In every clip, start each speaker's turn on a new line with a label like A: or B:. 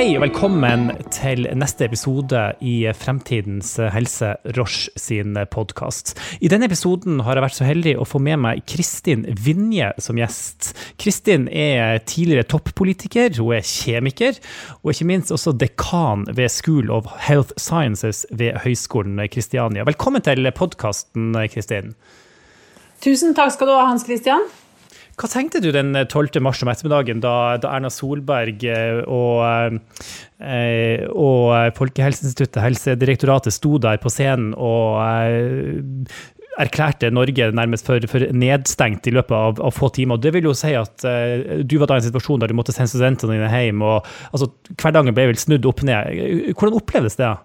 A: Hei og velkommen til neste episode i Fremtidens helse, Roche sin podkast. I denne episoden har jeg vært så heldig å få med meg Kristin Vinje som gjest. Kristin er tidligere toppolitiker, hun er kjemiker, og ikke minst også dekan ved School of Health Sciences ved Høgskolen Kristiania. Velkommen til podkasten, Kristin.
B: Tusen takk skal du ha, Hans Christian.
A: Hva tenkte du den 12. mars om ettermiddagen, da, da Erna Solberg eh, og, eh, og Folkehelseinstituttet, Helsedirektoratet, sto der på scenen og eh, erklærte Norge nærmest for, for, nedstengt i løpet av, av, få timer. Det vil jo si at uh, du var da i en situasjon der du måtte sende studentene dine hjem. og altså, Hverdagen ble vel snudd opp ned. Hvordan opplevdes det?
B: Ja,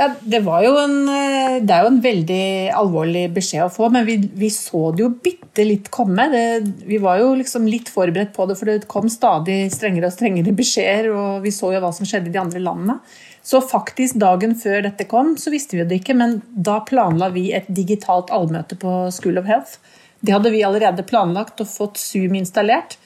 B: det, en, eh, det, er jo en veldig alvorlig beskjed å få, men vi, vi så det jo bitte litt komme. Det, vi var jo liksom litt forberedt på det, for det kom stadig strengere og strengere beskjeder. Og vi så jo hva som skjedde i de andre landene. Så faktisk dagen før dette kom, så visste vi det ikke, men da planla vi et digitalt allmøte på School of Health. Det hadde vi allerede planlagt og fått Zoom installert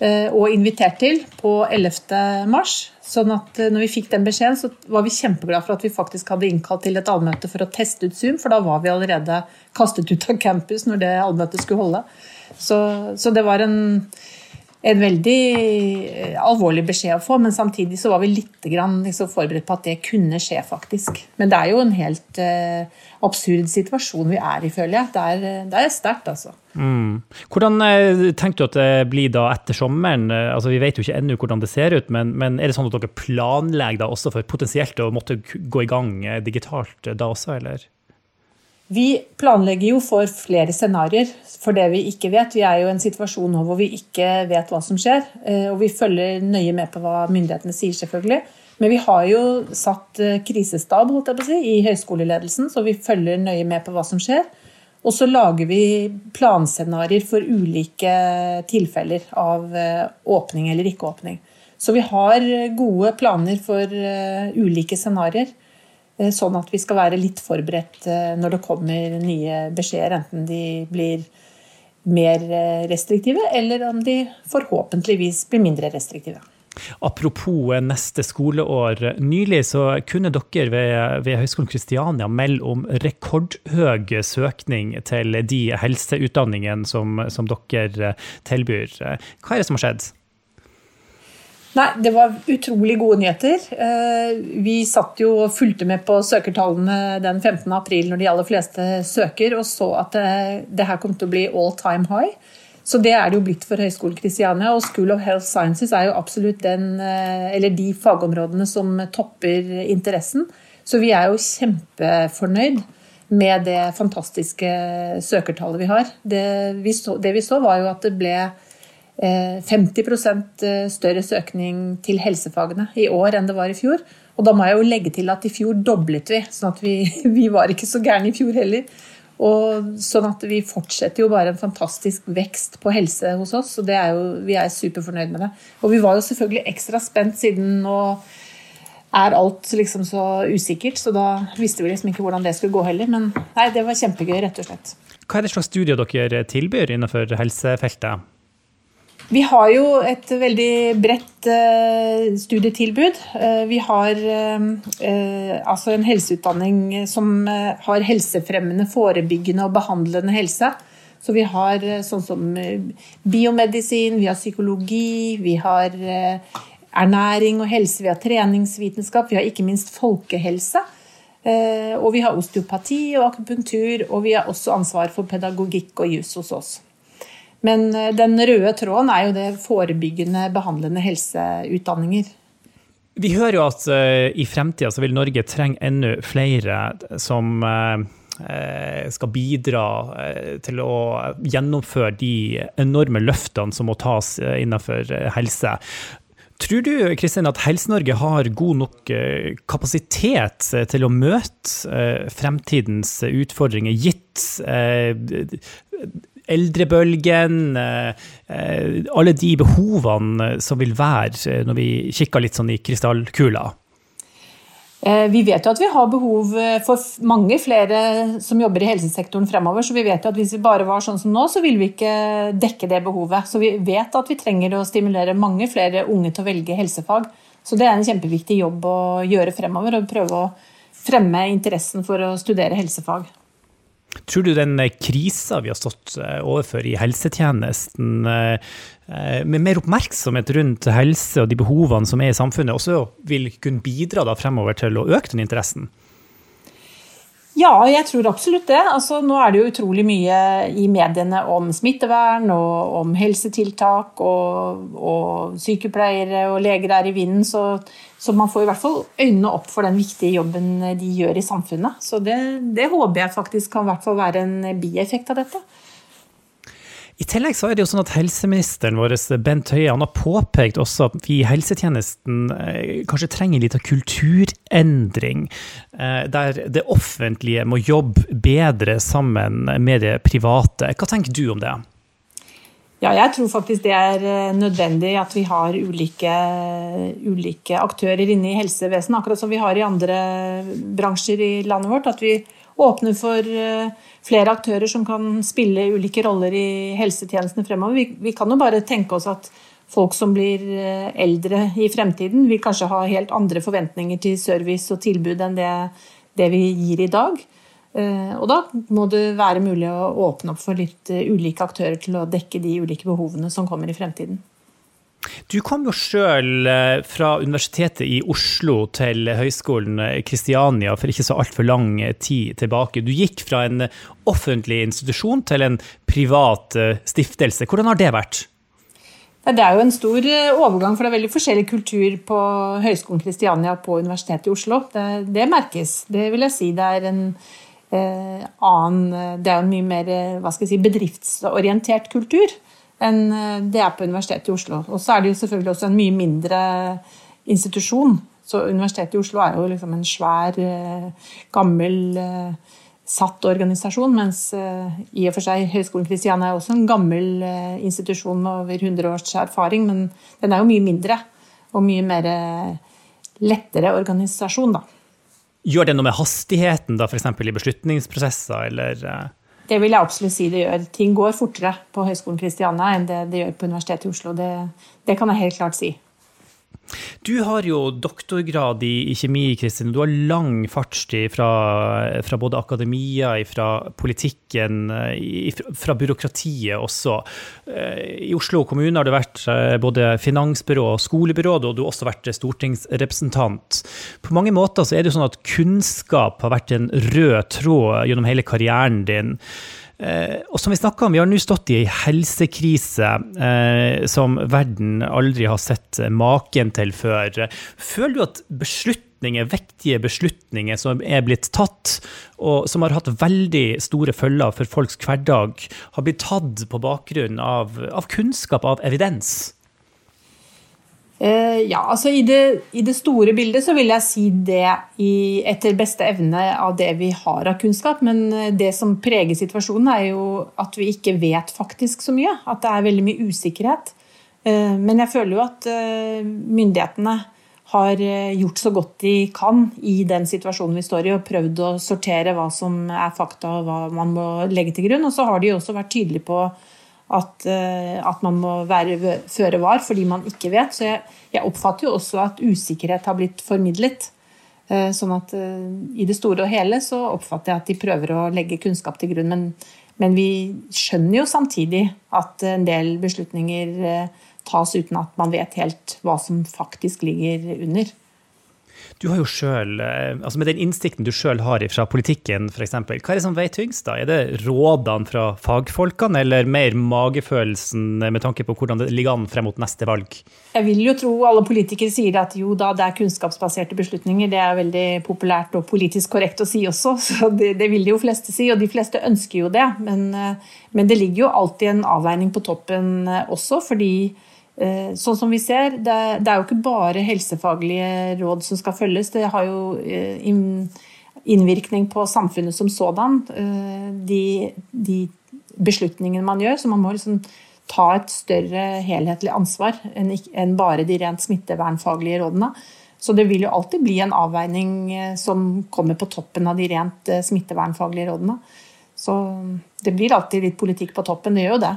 B: og invitert til på 11. mars. Sånn at eh, når vi fikk den beskjeden, så var vi kjempeglade for at vi faktisk hadde innkalt til et allmøte for å teste ut Zoom, for da var vi allerede kastet ut av campus når det allmøtet skulle holde. Så, så det var en, en, veldig eh, alvorlig beskjed å få, men samtidig så var vi litt liksom forberedt på at det kunne skje, faktisk. Men det er jo en helt uh, absurd situasjon vi er i, føler jeg. Det er, det er sterkt, altså.
A: Mm. Hvordan eh, tenker du at det blir da etter sommeren? Eh, altså, vi vet jo ikke ennå hvordan det ser ut, men, men, er det sånn at dere planlegger da også for potensielt å måtte gå i gang eh, digitalt da også, eller?
B: Vi planlegger jo for flere scenarioer for det vi ikke vet. Vi er jo i en situasjon nå hvor vi ikke vet hva som skjer. Og vi følger nøye med på hva myndighetene sier, selvfølgelig. Men vi har jo satt krisestab holdt jeg på å si, i høyskoleledelsen, så vi følger nøye med på hva som skjer. Og så lager vi planscenarioer for ulike tilfeller av eh, åpning eller ikke åpning. Så vi har gode planer for eh, ulike scenarioer. Eh, sånn at vi skal være litt forberedt når det kommer nye beskjeder, enten de blir mer restriktive, eller om de forhåpentligvis blir mindre restriktive.
A: Apropos neste skoleår. Nylig så kunne dere ved, ved Høgskolen Kristiania melde om rekordhøy søkning til de helseutdanningene som, som dere tilbyr. Hva er det som har skjedd?
B: Nei, Det var utrolig gode nyheter. Eh, vi satt jo og fulgte med på søkertallene den 15. april når de aller fleste søker, og så at det, det her kom til å bli all time high. Så det er det jo blitt for Høgskolen Kristiania. Og School of Health Sciences er jo absolutt den, eh, de fagområdene som topper interessen. Så vi er jo kjempefornøyd med det fantastiske søkertallet vi har. Det vi så, det vi så var jo at det ble 50 eh, eh, større søkning til helsefagene i år enn det var i fjor. Og da må jeg jo legge til at i fjor doblet vi, sånn at vi, vi var ikke så gærne i fjor heller. Og sånn at vi fortsetter jo bare en fantastisk vekst på helse hos oss, og er jo, vi er superfornøyd med det. Og vi var jo selvfølgelig ekstra spent siden nå er alt liksom så usikkert, så da visste vi liksom ikke hvordan det skulle gå heller. Men nei, det var kjempegøy, rett og slett.
A: Hva er det slags studier dere tilbyr innenfor helsefeltet?
B: Vi har jo et veldig bredt uh, studietilbud. Uh, vi har uh, altså en helseutdanning som har helsefremmende, forebyggende og behandlende helse. Så vi har sånn som biomedisin, vi har psykologi, vi har ernæring og helse, vi har treningsvitenskap, vi har ikke minst folkehelse. Og vi har osteopati og akupunktur, og vi har også ansvar for pedagogikk og jus hos oss. Men eh, den røde tråden er jo det forebyggende, behandlende helseutdanninger.
A: Vi hører jo at uh, i fremtida så vil Norge trenge enda flere som uh, skal bidra til å gjennomføre de enorme løftene som må tas innenfor helse. Tror du Kristin, at Helse-Norge har god nok kapasitet til å møte fremtidens utfordringer, gitt eldrebølgen, eh, eh, alle de behovene som vil være eh, når vi kikker litt sånn i krystallkula?
B: Vi vet jo at vi har behov for mange flere som jobber i helsesektoren fremover. Så vi vet jo at hvis vi bare var sånn som nå, så vil vi ikke dekke det behovet. Så vi vet at vi trenger å stimulere mange flere unge til å velge helsefag. Så det er en kjempeviktig jobb å gjøre fremover. og prøve å fremme interessen for å studere helsefag.
A: Tror du den krisa vi har stått eh, overfor i helsetjenesten, eh, med mer oppmerksomhet rundt helse og de behovene som er i samfunnet, også vil kunne bidra fremover til å øke den interessen?
B: Ja, jeg tror absolutt det. Altså, nå er det jo utrolig mye i mediene om smittevern og om helsetiltak, og, og sykepleiere og leger er i vinden. Så, så, man får i hvert fall øynene opp for den viktige jobben de gjør i samfunnet. Så det, det håper jeg faktisk kan være en bieffekt av dette.
A: I tillegg så er det jo sånn at helseministeren vår, Bent Høie, han har påpekt også at vi i helsetjenesten eh, kanskje trenger litt av kulturendring. Eh, der det offentlige må jobbe bedre sammen med det private. Hva tenker du om det?
B: Ja, jeg tror faktisk det er eh, nødvendig at vi har ulike, ulike aktører inne i helsevesenet, akkurat som vi har i andre bransjer i landet vårt. At vi åpner for flere aktører som kan spille ulike roller i helsetjenestene fremover. Vi, vi kan jo bare tenke oss at folk som blir eh, eldre i fremtiden, vil kanskje ha helt andre forventninger til service og tilbud enn det, det vi gir i dag. Eh, og da må det være mulig å åpne opp for litt eh, ulike aktører til å dekke de ulike behovene som kommer i fremtiden.
A: Du kom jo sjøl eh, fra Universitetet i Oslo til Høgskolen Kristiania for ikke så altfor lang tid tilbake. Du gikk fra en offentlig institusjon til en privat eh, stiftelse. Hvordan har det vært?
B: Det er jo en stor eh, overgang, for det er veldig forskjellig kultur på Høgskolen Kristiania på Universitetet i Oslo. Det, det, merkes, det vil jeg si. Det er en eh, annen Det er en mye mer si, bedriftsorientert kultur enn eh, det er på Universitetet i Oslo. Og så er det jo selvfølgelig også en mye mindre institusjon. Så Universitetet i Oslo er jo liksom en svær, eh, gammel, eh, satt organisasjon, mens i og for seg Høgskolen Kristiania er også en gammel institusjon med over 100 års erfaring, men den er jo mye mindre og mye mer lettere organisasjon, da.
A: Gjør det noe med hastigheten da, f.eks. i beslutningsprosesser, eller?
B: Det vil jeg absolutt si det gjør. Ting går fortere på Høgskolen Kristiania enn det det gjør på Universitetet i Oslo. Det, det kan jeg helt klart si.
A: Du har jo doktorgrad i, i kjemi, Kristin. Du har lang fartstid fra, fra, både akademia, fra politikken, i, fra byråkratiet også. Eh, I Oslo kommune har du vært eh, både finansbyrå og skolebyråd, og du har også vært stortingsrepresentant. På mange måter så er det jo sånn at kunnskap har vært en rød tråd gjennom hele karrieren din. Eh, og som Vi snakket om, vi har nå stått i ei helsekrise eh, som verden aldri har sett maken til før. Føler du at beslutninger, vektige beslutninger som er blitt tatt, og som har hatt veldig store følger for folks hverdag, har blitt tatt på bakgrunn av, av kunnskap, av evidens?
B: Eh, ja, altså i det, i det, store bildet så vil jeg si det i, etter beste evne av det vi har av kunnskap. Men eh, det som preger situasjonen, er jo at vi ikke vet faktisk så mye. At det er veldig mye usikkerhet. Eh, men jeg føler jo at myndighetene har gjort så godt de kan i den situasjonen vi står i, og prøvd å sortere hva som er fakta og hva man må legge til grunn. Og så har de også vært tydelige på at, eh, at, man må være føre var fordi man ikke vet. Så jeg, jeg, oppfatter jo også at usikkerhet har blitt formidlet. Eh, sånn at eh, i det store og hele så oppfatter jeg at de prøver å legge kunnskap til grunn. Men, men vi skjønner jo samtidig at en del beslutninger tas uten at man vet helt hva som faktisk ligger under.
A: Du har jo selv, eh, altså Med den innsikten du sjøl har fra politikken, f.eks., hva er det som veier tyngst? da? Er det rådene fra fagfolkene, eller mer magefølelsen med tanke på hvordan det ligger an frem mot neste valg?
B: Jeg vil jo tro alle politikere sier at jo da, det er kunnskapsbaserte beslutninger. Det er veldig populært og politisk korrekt å si også, så det, det vil de jo fleste si. Og de fleste ønsker jo det. Men, eh, men det ligger jo alltid en avveining på toppen eh, også, fordi sånn som vi ser, det, er jo ikke bare helsefaglige råd som skal følges. Det har jo eh, innvirkning på samfunnet som sådan. Eh, de, de beslutningene man gjør. Så man må liksom ta et større helhetlig ansvar enn bare de rent smittevernfaglige rådene. Så det vil jo alltid bli en avveining som kommer på toppen av de rent smittevernfaglige rådene. Så det blir alltid litt politikk på toppen, det gjør jo det.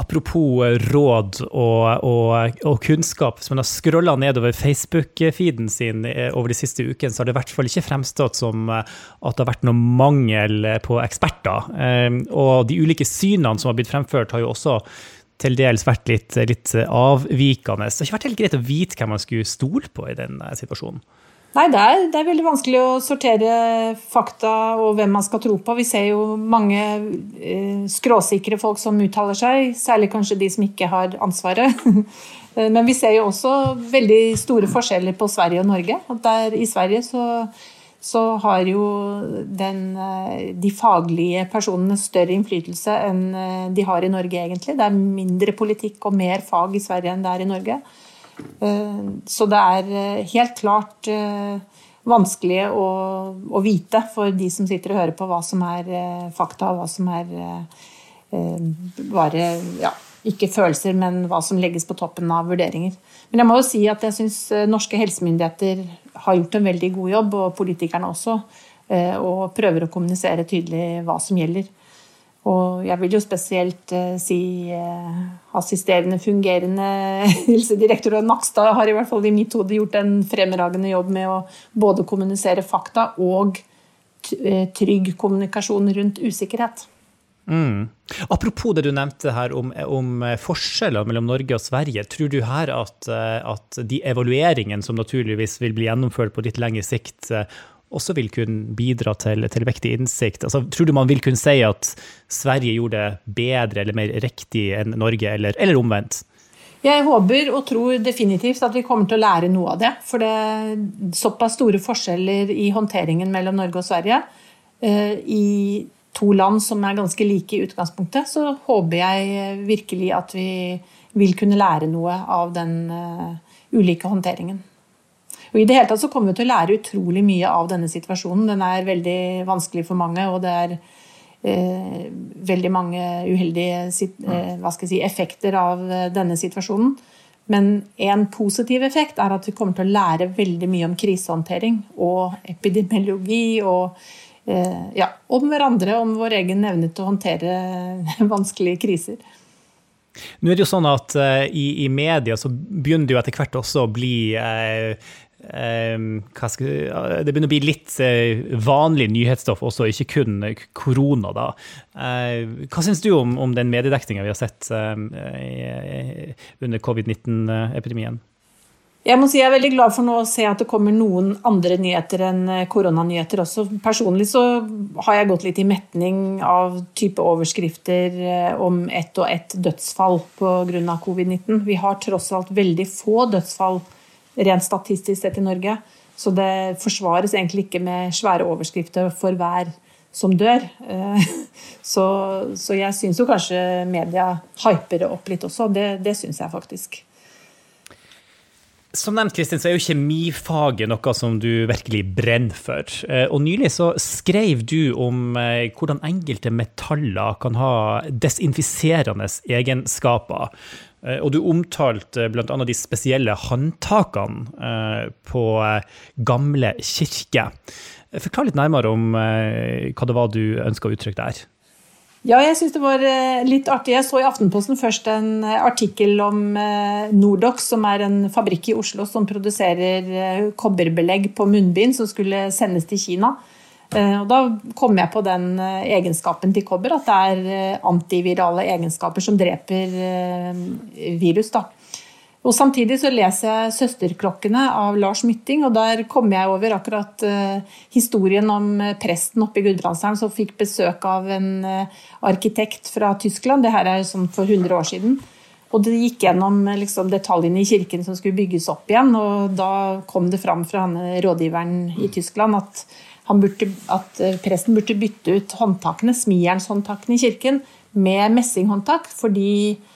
A: Apropos eh, råd og, og, og, kunnskap. Hvis man har scrolla nedover Facebook-feeden sin eh, over de siste ukene, så har det i hvert fall ikke fremstått som eh, at det har vært noe mangel på eksperter. Og de ulike synene som har blitt fremført, har jo også til dels vært litt, litt avvikende. Det har ikke vært helt greit å vite hvem man skulle stole på i den situasjonen.
B: Nei, det er, det er, veldig vanskelig å sortere fakta og hvem man skal tro på. Vi ser jo mange eh, skråsikre folk som uttaler seg, særlig kanskje de som ikke har ansvaret. Men vi ser jo også veldig store forskjeller på Sverige og Norge. Der, I Sverige så, så har jo den, eh, de faglige personene større innflytelse enn eh, de har i Norge, egentlig. Det er mindre politikk og mer fag i Sverige enn det er i Norge. Eh, så det er eh, helt klart eh, vanskelig å, å, vite for de som sitter og hører på hva som er fakta, og hva som er bare ja, ikke følelser, men hva som legges på toppen av vurderinger. Men jeg må jo si at jeg syns norske helsemyndigheter har gjort en veldig god jobb, og politikerne også, og prøver å kommunisere tydelig hva som gjelder. Og jeg vil jo spesielt eh, si eh, assisterende fungerende helsedirektør Nakstad har i hvert fall i mitt hode gjort en fremragende jobb med å både kommunisere fakta og uh, trygg kommunikasjon rundt usikkerhet.
A: Mm. Apropos det du nevnte her om, om, forskjeller mellom Norge og Sverige. Tror du her at, at de evalueringene som naturligvis vil bli gjennomført på litt lengre sikt, også vil kunne bidra til, til viktig innsikt? Altså, tror du man vil kunne si at Sverige gjorde det bedre eller mer riktig enn Norge, eller, eller omvendt?
B: Jeg håper og tror definitivt at vi kommer til å lære noe av det. For det er såpass store forskjeller i håndteringen mellom Norge og Sverige. Eh, I to land som er ganske like i utgangspunktet, så håper jeg virkelig at vi vil kunne lære noe av den uh, ulike håndteringen. Og I det hele tatt så kommer vi til å lære utrolig mye av denne situasjonen. Den er veldig vanskelig for mange, og det er eh, veldig mange uheldige eh, si, effekter av eh, denne situasjonen. Men en positiv effekt er at vi kommer til å lære veldig mye om krisehåndtering og epidemiologi og eh, ja, om hverandre, om vår egen evne til å håndtere vanskelige kriser.
A: Nå er det jo sånn at uh, i, i, media så begynner det jo etter hvert også å bli uh, skal, det begynner å bli litt uh, vanlig nyhetsstoff også, ikke kun korona. da. Uh, hva syns du om, om den mediedekninga vi har sett uh, under covid-19-epidemien?
B: Jeg må si jeg er veldig glad for nå å se at det kommer noen andre nyheter enn koronanyheter også. Personlig så har jeg gått litt i metning av type overskrifter om ett og ett dødsfall pga. covid-19. Vi har tross alt veldig få dødsfall rent statistisk sett i Norge. Så det forsvares egentlig ikke med svære overskrifter for hver som dør. Eh, så, så jeg syns jo kanskje media hyper det opp litt også. Det, det syns jeg faktisk.
A: Som nevnt, Kristin, så er jo kjemifaget noe som du virkelig brenner for. Eh, og nylig så skrev du om eh, hvordan enkelte metaller kan ha desinfiserende egenskaper. Eh, og du omtalte bl.a. de spesielle håndtakene på gamle kirker. Forklar litt nærmere om hva det var du ønska å uttrykke der.
B: Ja, jeg syns det var litt artig. Jeg så i Aftenposten først en artikkel om Nordox, som er en fabrikk i Oslo som produserer kobberbelegg på munnbind som skulle sendes til Kina. Eh, og da kom jeg på den eh, egenskapen til kobber, at det er eh, antivirale egenskaper som dreper virus. Da. Og Samtidig så leser jeg 'Søsterklokkene' av Lars Mytting, og der kom jeg over akkurat historien om presten oppe i Gudbrandsdalen som fikk besøk av en arkitekt fra Tyskland. Det her er sånn for 100 år siden. Og det gikk gjennom liksom, detaljene i kirken som skulle bygges opp igjen. Og da kom det fram fra rådgiveren i Tyskland at burde, at eh, presten burde bytte ut håndtakene, smijernshåndtakene i kirken med messinghåndtak, fordi eh,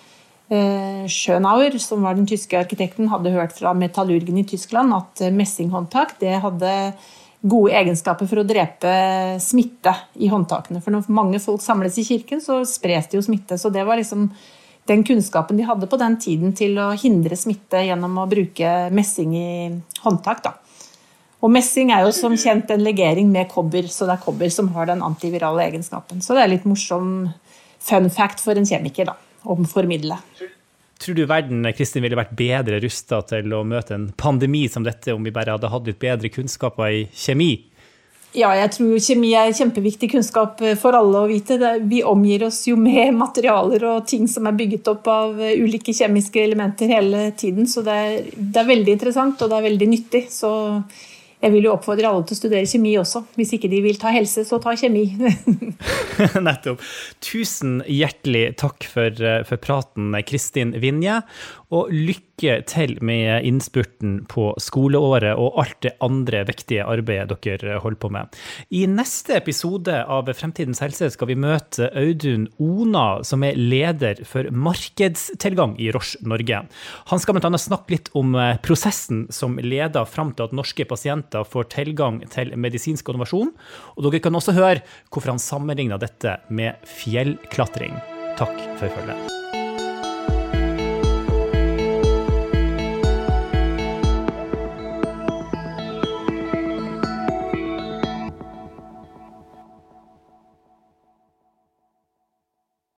B: Schönauer, som var den tyske arkitekten, hadde hørt fra metallurgen i Tyskland at eh, messinghåndtak det hadde gode egenskaper for å drepe smitte i håndtakene. For når mange folk samles i kirken, så spres det jo smitte. Så det var liksom den kunnskapen de hadde på den tiden til å hindre smitte gjennom å bruke messing i håndtak. da. Og messing er jo som kjent en legering med kobber, så det er kobber som har den antivirale egenskapen. Så det er litt morsom fun fact for en kjemiker, da. Å formidle.
A: Tror du verden Kristin, ville vært bedre rusta til å møte en pandemi som dette om vi bare hadde hatt litt bedre kunnskaper i kjemi?
B: Ja, jeg tror kjemi er kjempeviktig kunnskap for alle å vite. Vi omgir oss jo med materialer og ting som er bygget opp av ulike kjemiske elementer hele tiden. Så det er, det er veldig interessant, og det er veldig nyttig. Så jeg vil jo oppfordre alle til å studere kjemi også. Hvis ikke de vil ta helse, så ta kjemi.
A: Nettopp. Tusen hjertelig takk for, eh, for praten, Kristin Vinje. Og lykke til med innspurten på skoleåret og alt det andre viktige arbeidet dere holder på med. I neste episode av Fremtidens helse skal vi møte Audun Ona, som er leder for markedstilgang i Roche Norge. Han skal bl.a. snakke litt om eh, prosessen som leder fram til at norske pasienter får tilgang til medisinsk innovasjon. Og dere kan også høre hvorfor han sammenligna dette med fjellklatring. Takk for følget.